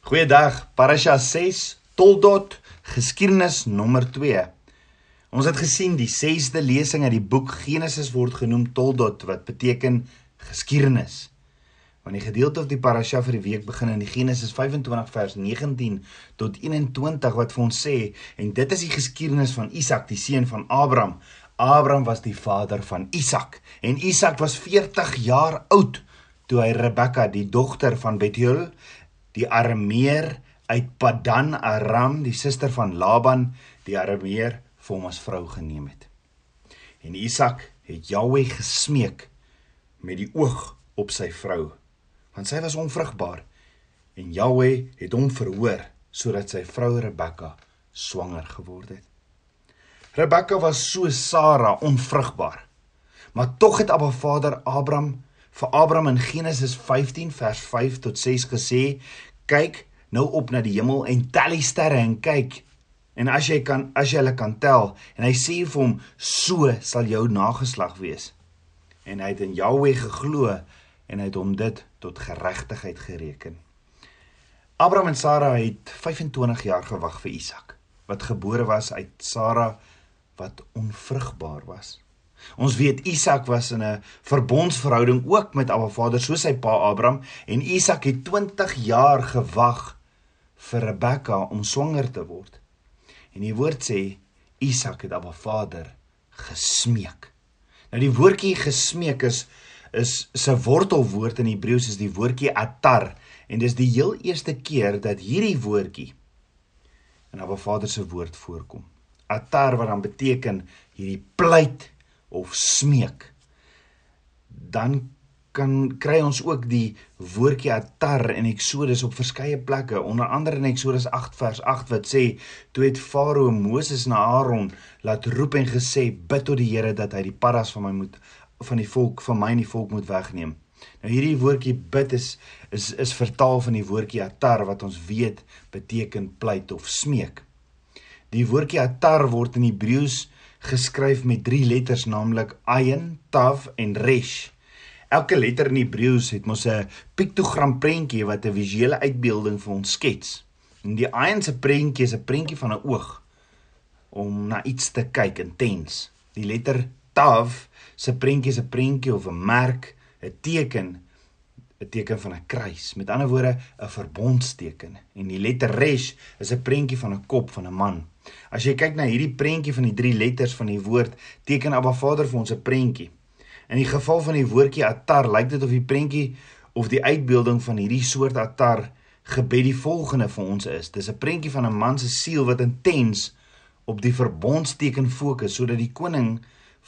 Goeiedag, Parasha 6, Toldot, geskiedenis nommer 2. Ons het gesien die 6de lesing uit die boek Genesis word genoem Toldot wat beteken geskiedenis. Want die gedeelte of die parasha vir die week begin in die Genesis 25 vers 19 tot 21 wat vir ons sê en dit is die geskiedenis van Isak, die seun van Abraham. Abraham was die vader van Isak en Isak was 40 jaar oud toe hy Rebekka, die dogter van Bethuel, die Arameer uit Padan Aram, die suster van Laban, die Arameer vir hom as vrou geneem het. En Isak het Jahweh gesmeek met die oog op sy vrou, want sy was onvrugbaar en Jahweh het hom verhoor sodat sy vrou Rebekka swanger geword het. Rebekka was so Sara onvrugbaar. Maar tog het Abba Vader Abraham vir Abraham in Genesis 15 vers 5 tot 6 gesê: "Kyk nou op na die hemel en tel die sterre en kyk. En as jy kan as jy hulle kan tel." En hy sê vir hom: "So sal jou nageslag wees." En hy het in Jahweh geglo en hy het hom dit tot geregtigheid gereken. Abraham en Sara het 25 jaar gewag vir Isak, wat gebore was uit Sara wat onvrugbaar was. Ons weet Isak was in 'n verbondsverhouding ook met Abba Vader soos sy pa Abraham en Isak het 20 jaar gewag vir Rebekka om swanger te word. En die woord sê Isak het Abba Vader gesmeek. Nou die woordjie gesmeek is is se wortelwoord in Hebreëus is die woordjie atar en dis die heel eerste keer dat hierdie woordjie in Abba Vader se woord voorkom. Atar wat dan beteken hierdie pleit of smeek dan kan kry ons ook die woordjie atar in Eksodus op verskeie plekke. Onder andere in Eksodus 8 vers 8 wat sê toe het Farao Moses na Aaron laat roep en gesê bid tot die Here dat hy die paddas van my moet van die volk van my en die volk moet wegneem nou hierdie woordjie bid is is is vertaal van die woordjie atar wat ons weet beteken pleit of smeek. Die woordjie atar word in Hebreëus geskryf met drie letters naamlik Ayin, Tav en Resh. Elke letter in Hebreëus het mos 'n piktogram prentjie wat 'n visuele uitbeelding vir ons skets. En die Ayin se prentjie is 'n prentjie van 'n oog om na iets te kyk intens. Die letter Tav se prentjie is 'n prentjie of 'n merk, 'n teken 'n teken van 'n kruis, met ander woorde 'n verbondsteken. En die letter Resh is 'n prentjie van 'n kop van 'n man. As jy kyk na hierdie prentjie van die drie letters van die woord, teken Abba Vader vir ons 'n prentjie. In die geval van die woordjie atar, lyk dit of die prentjie of die uitbeelding van hierdie soort atar gebed die volgende vir ons is. Dis 'n prentjie van 'n man se siel wat intens op die verbondsteken fokus sodat die koning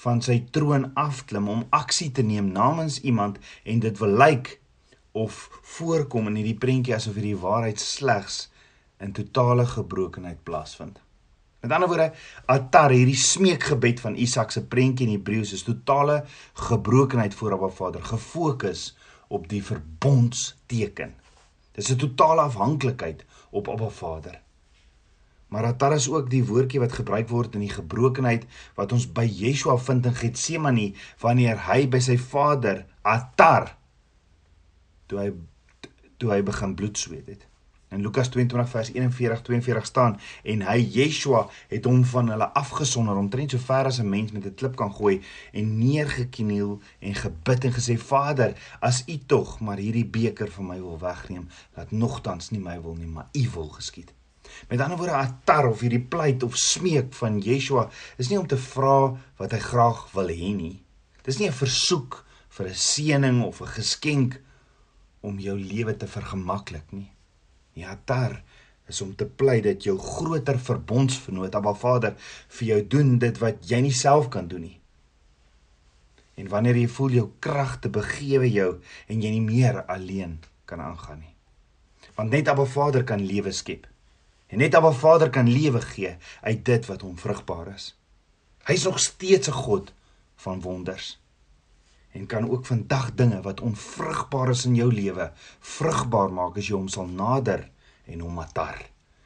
van sy troon afklim om aksie te neem namens iemand en dit wil lyk of voorkom in hierdie prentjie asof hierdie waarheid slegs in totale gebrokenheid plaasvind. Met ander woorde, Atar, hierdie smeekgebed van Isak se prentjie in Hebreëus is totale gebrokenheid voor Abba Vader, gefokus op die verbondsteken. Dis 'n totale afhanklikheid op Abba Vader. Maar Atar is ook die woordjie wat gebruik word in die gebrokenheid wat ons by Yeshua vind in Getsemane wanneer hy by sy Vader Atar toe hy toe hy begin bloed sweet het. In Lukas 22 vers 41 42 staan en hy Yeshua het hom van hulle afgesonder omtrent so ver as 'n mens met 'n klip kan gooi en neergekniel en gebid en gesê Vader as U tog maar hierdie beker van my wil wegneem laat nogtans nie my wil nie maar U wil geskied. Met ander woorde atar of hierdie pleit of smeek van Yeshua is nie om te vra wat hy graag wil hê nie. Dis nie 'n versoek vir 'n seëning of 'n geskenk om jou lewe te vergemaklik nie. Ja, daar is om te pleit dat jou groter verbondsvernoot, Abba Vader, vir jou doen dit wat jy nie self kan doen nie. En wanneer jy voel jou kragte begewe jou en jy nie meer alleen kan aangaan nie. Want net Abba Vader kan lewe skep. En net Abba Vader kan lewe gee uit dit wat onvrugbaar is. Hy's nog steeds 'n God van wonders en kan ook vandag dinge wat onvrugbaar is in jou lewe vrugbaar maak as jy hom sal nader en hom matar.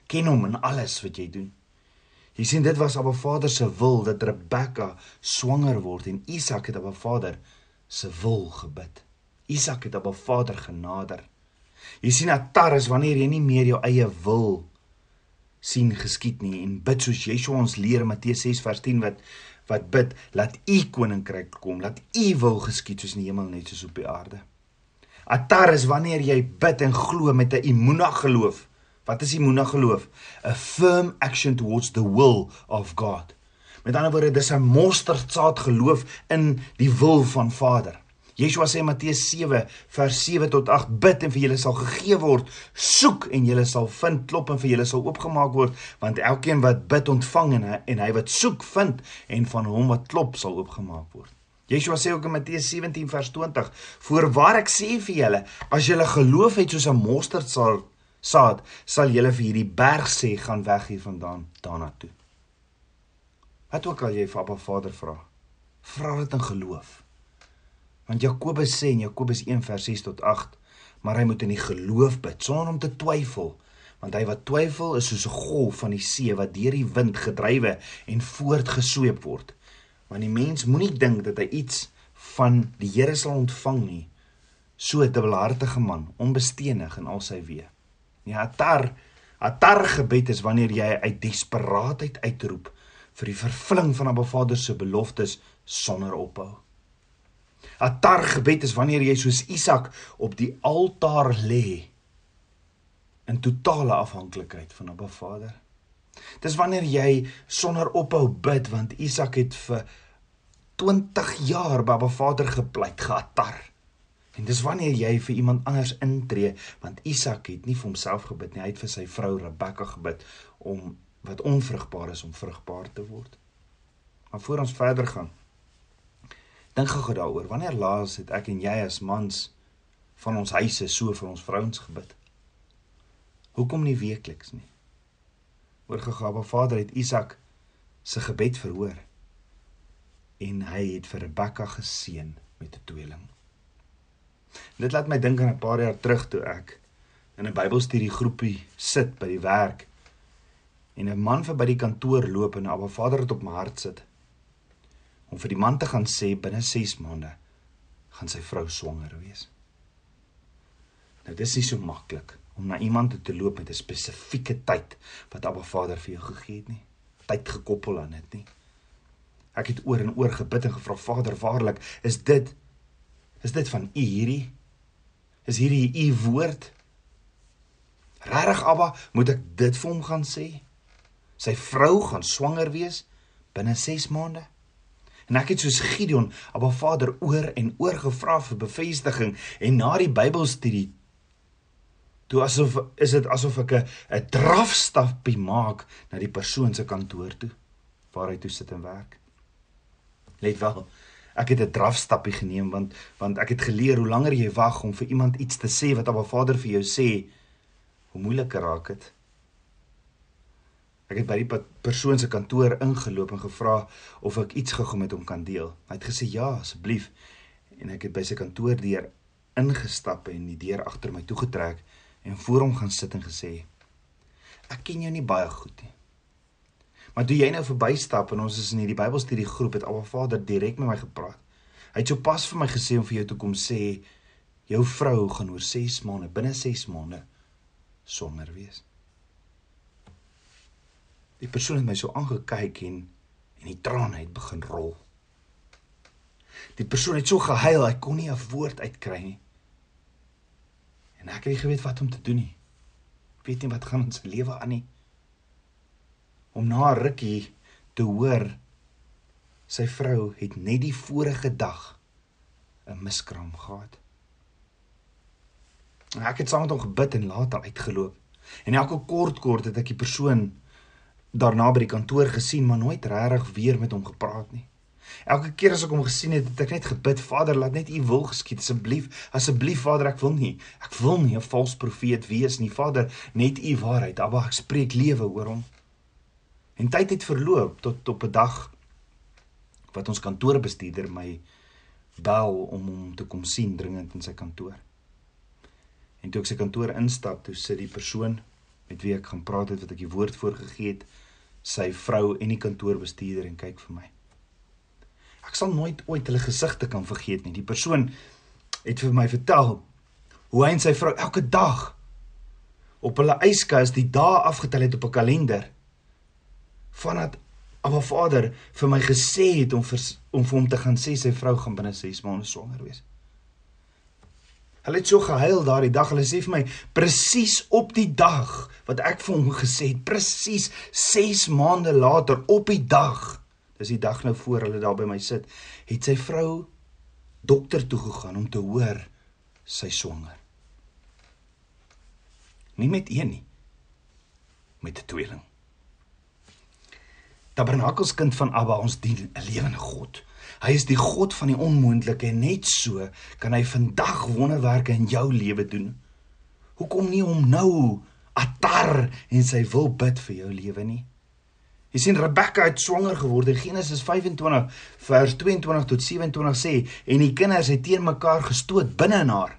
Ken hom in alles wat jy doen. Jy sien dit was Abba Vader se wil dat Rebekka swanger word en Isak het Abba Vader se wil gebid. Isak het Abba Vader genader. Jy sien atar is wanneer jy nie meer jou eie wil sien geskied nie en bid soos Yeshua ons leer in Matteus 6 vers 10 wat wat bid laat u koninkryk kom, laat u wil geskied soos in die hemel net soos op die aarde. Atar is wanneer jy bid en glo met 'n imuna geloof. Wat is imuna geloof? A firm action towards the will of God. Met ander woorde, dis 'n mosterdsaad geloof in die wil van Vader. Yeshua sê in Matteus 7 vers 7 tot 8 bid en vir julle sal gegee word. Soek en julle sal vind. Klop en vir julle sal oopgemaak word want elkeen wat bid ontvang en en hy wat soek vind en van hom wat klop sal oopgemaak word. Yeshua sê ook in Matteus 17 vers 20 voorwaar ek sê vir julle as julle geloof het soos 'n mosterdsaad saad sal julle vir hierdie berg sê gaan weg hier vandaan daarna toe Wat ook al jy vir Abba Vader vra vra dit in geloof Want Jakobus sê in Jakobus 1 vers 6 tot 8, maar hy moet in die geloof bid sonder om te twyfel, want hy wat twyfel is soos 'n golf van die see wat deur die wind gedrywe en voortgesweep word. Want die mens moenie dink dat hy iets van die Here sal ontvang nie. So 'n dubbelhartige man, onbesteenig in al sy weë. Ja, atar, atar gebed is wanneer jy uit desperaatheid uitroep vir die vervulling van 'n Vader se beloftes sonder ophou. 'n Tar gebed is wanneer jy soos Isak op die altaar lê in totale afhanklikheid van Abba Vader. Dis wanneer jy sonder ophou bid want Isak het vir 20 jaar by Abba Vader gepleit, geatar. En dis wanneer jy vir iemand anders intree want Isak het nie vir homself gebid nie, hy het vir sy vrou Rebekka gebid om wat onvrugbaar is om vrugbaar te word. Maar voor ons verder gaan, Dink gou daaroor. Wanneer laas het ek en jy as mans van ons huise so vir ons vrouens gebid? Hoekom nie weekliks nie? Oor gegawe Vader het Isak se gebed verhoor en hy het vir Rebekka geseën met 'n tweeling. Dit laat my dink aan 'n paar jaar terug toe ek in 'n Bybelstudie groepie sit by die werk en 'n man vir by die kantoor loop en Abba Vader het op my hart sit om vir die man te gaan sê binne 6 maande gaan sy vrou swanger wees. Nou dis nie so maklik om na iemand te loop met 'n spesifieke tyd wat Abba Vader vir jou gegee het nie. Tyd gekoppel aan dit nie. Ek het oor en oor gebid en gevra Vader, waarlik, is dit is dit van U hierdie? Is hierdie U woord? Regtig Abba, moet ek dit vir hom gaan sê? Sy vrou gaan swanger wees binne 6 maande? En ek het soos Gideon, Abba Vader oor en oor gevra vir bevestiging en na die Bybelstudie toe asof is dit asof ek 'n 'n drafstapie maak na die persoon se kantoor toe waar hy toe sit en werk. Let wel, ek het 'n drafstapie geneem want want ek het geleer hoe langer jy wag om vir iemand iets te sê wat Abba Vader vir jou sê, hoe moeiliker raak dit. Ek het by die persoon se kantoor ingeloop en gevra of ek iets gou met hom kan deel. Hy het gesê ja, asseblief. En ek het by sy kantoor deur ingestap en die deur agter my toegetrek en voor hom gaan sit en gesê: "Ek ken jou nie baie goed nie. Maar toe jy nou verbystap en ons is in hierdie Bybelstudie groep het Alva Vader direk met my gepraat. Hy het sopas vir my gesê om vir jou toe kom sê jou vrou gaan oor 6 maande, binne 6 maande swanger wees." Die persoon het my so aangekyk en en die trane het begin rol. Die persoon het so gehuil, hy kon nie 'n woord uitkry nie. En ek het nie geweet wat om te doen nie. Ek weet nie wat gaan in sy lewe aan nie. Om na rukkie te hoor sy vrou het net die vorige dag 'n miskraam gehad. Ek het saam met hom gebid en later uitgeloop. En elke kort kort het ek die persoon daarna by die kantoor gesien, maar nooit regtig weer met hom gepraat nie. Elke keer as ek hom gesien het, het ek net gebid, Vader, laat net U wil geskied asseblief. Asseblief Vader, ek wil nie. Ek wil nie 'n vals profeet wees nie, Vader, net U waarheid. Abba, ek spreek lewe oor hom. En tyd het verloop tot op 'n dag wat ons kantoorbestuurder my bel om hom te kom sien dringend in sy kantoor. En toe ek sy kantoor instap, toe sit die persoon met wie ek gaan praat het wat ek die woord voorgegee het, sy vrou en die kantoorbestuurder en kyk vir my. Ek sal nooit ooit hulle gesigte kan vergeet nie. Die persoon het vir my vertel hoe hy en sy vrou elke dag op hulle yskas die dae afgetel het op 'n kalender vandat Abba Vader vir my gesê het om vir, om vir hom te gaan sê sy vrou gaan binne 6 maande swanger wees. Hulle het so gehuil daardie dag. Hulle sê vir my presies op die dag wat ek vir hom gesê het, presies 6 maande later op die dag. Dis die dag nou voor hulle daar by my sit, het sy vrou dokter toe gegaan om te hoor sy swanger. Nie met een nie, met 'n tweeling. Tabernakelskind van Abba, ons dien 'n lewende God. Hy is die God van die onmoontlike en net so kan hy vandag wonderwerke in jou lewe doen. Hoekom nie om nou atar en sy wil bid vir jou lewe nie? Jy sien Rebekka het swanger geword Genesis 25 vers 22 tot 27 sê en die kinders het teen mekaar gestoot binne in haar.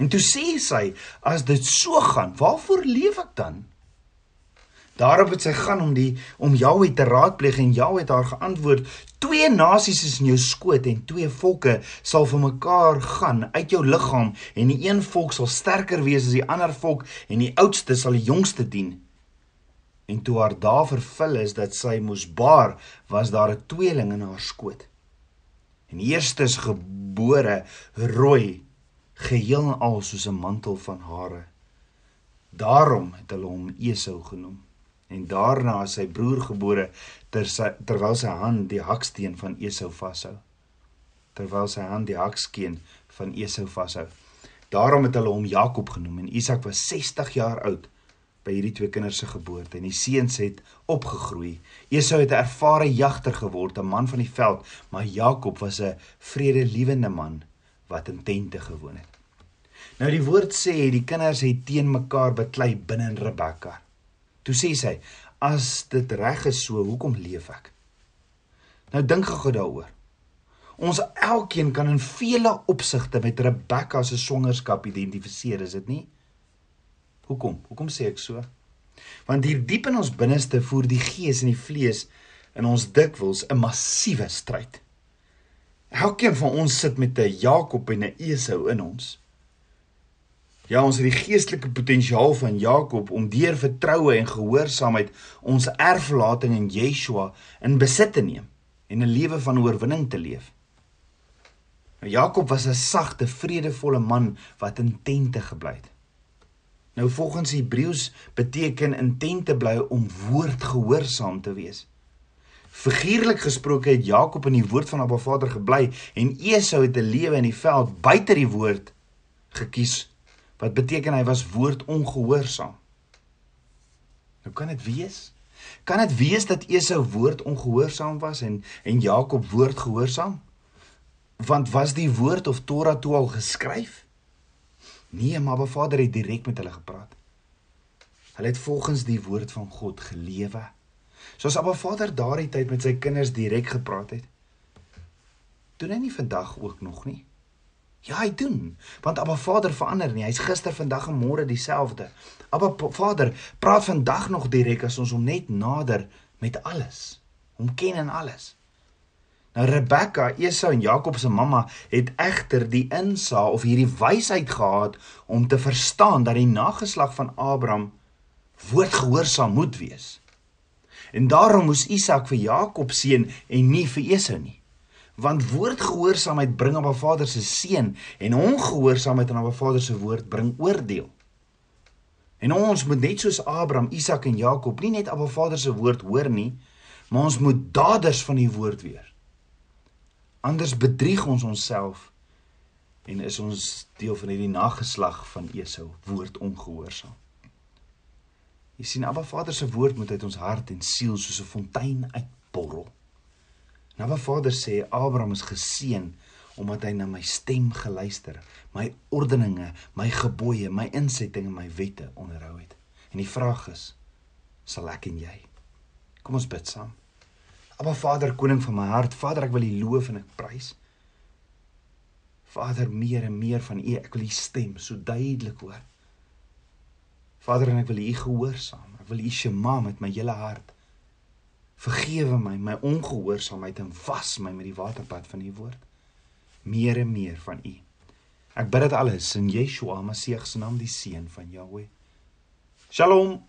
En toe sê sy as dit so gaan, waarvoor leef ek dan? Daarop het sy gaan om die om Jahwe te raadpleeg en Jahwe het haar geantwoord: "Twee nasies is in jou skoot en twee volke sal vir mekaar gaan uit jou liggaam en die een volk sal sterker wees as die ander volk en die oudste sal die jongste dien." En toe haar dae vervul is dat sy moes baar, was daar 'n tweeling in haar skoot. En die eerste is gebore rooi, geheel en al soos 'n mantel van hare. Daarom het hulle hom Esau genoem. En daarna is sy broer gebore ter sy, terwyl sy hand die haksteen van Esau vashou. Terwyl sy hand die haksteen van Esau vashou. Daarom het hulle hom Jakob genoem en Isak was 60 jaar oud by hierdie twee kinders se geboorte en die seuns het opgegroei. Esau het 'n ervare jagter geword, 'n man van die veld, maar Jakob was 'n vredelewende man wat in tente gewoon het. Nou die woord sê die kinders het teen mekaar beklei binne in Rebekka. Toe sê sy: "As dit reg is so, hoekom leef ek?" Nou dink gou daaroor. Ons elkeen kan in vele opsigte met Rebekka se swangerskap identifiseer, is dit nie? Hoekom? Hoekom sê ek so? Want hier diep in ons binneste voer die gees en die vlees in ons dikwels 'n massiewe stryd. Elkeen van ons sit met 'n Jakob en 'n Esau in ons. Ja, ons het die geestelike potensiaal van Jakob om deur vertroue en gehoorsaamheid ons erflating in Yeshua in besit te neem en 'n lewe van oorwinning te leef. Nou Jakob was 'n sagte, vredevolle man wat in tente gebly het. Nou volgens Hebreëus beteken intent te bly om woordgehoorsaam te wees. Figuurlik gesproke het Jakob in die woord van Abba Vader gebly en Esau het 'n lewe in die veld buite die woord gekies wat beteken hy was woord ongehoorsaam. Nou kan dit wees? Kan dit wees dat Esau woord ongehoorsaam was en en Jakob woord gehoorsaam? Want was die woord of Torah toe al geskryf? Nee, maar Abba Vader het direk met hulle gepraat. Hulle het volgens die woord van God gelewe. Soos Abba Vader daardie tyd met sy kinders direk gepraat het. Doen hy nie vandag ook nog nie? Ja, hy doen. Want Abba Vader verander nie. Hy's gister, vandag en môre dieselfde. Abba Vader praat vandag nog direk as ons hom net nader met alles. Hom ken in alles. Nou Rebekka, Esau en Jakob se mamma het egter die insaag of hierdie wysheid gehad om te verstaan dat die nageslag van Abraham woordgehoorsaam moet wees. En daarom moes Isak vir Jakob seën en nie vir Esau nie. Want woordgehoorsaamheid bring op 'n vader se seën en ongehoorsaamheid aan 'n vader se woord bring oordeel. En ons moet net soos Abraham, Isak en Jakob nie net 'n vader se woord hoor nie, maar ons moet daders van die woord wees. Anders bedrieg ons onsself en is ons deel van hierdie nageslag van Esau, woord ongehoorsaam. Jy sien, Abba Vader se woord moet uit ons hart en siel soos 'n fontein uitborrel. Abba Vader sê Abraham is geseën omdat hy na my stem geluister, my ordeninge, my gebooie, my insettinge en my wette onderhou het. En die vraag is, sal ek en jy? Kom ons bid saam. Aba Vader, koning van my hart, Vader, ek wil U loof en ek prys. Vader, meer en meer van U, ek wil U stem so duidelik hoor. Vader, en ek wil U gehoorsaam. Ek wil U shema met my hele hart. Vergewe my my ongehoorsaamheid en was my met die waterpad van U woord. Meer en meer van U. Ek bid dit alles in Yeshua Messie se naam, die seun van Jahweh. Shalom.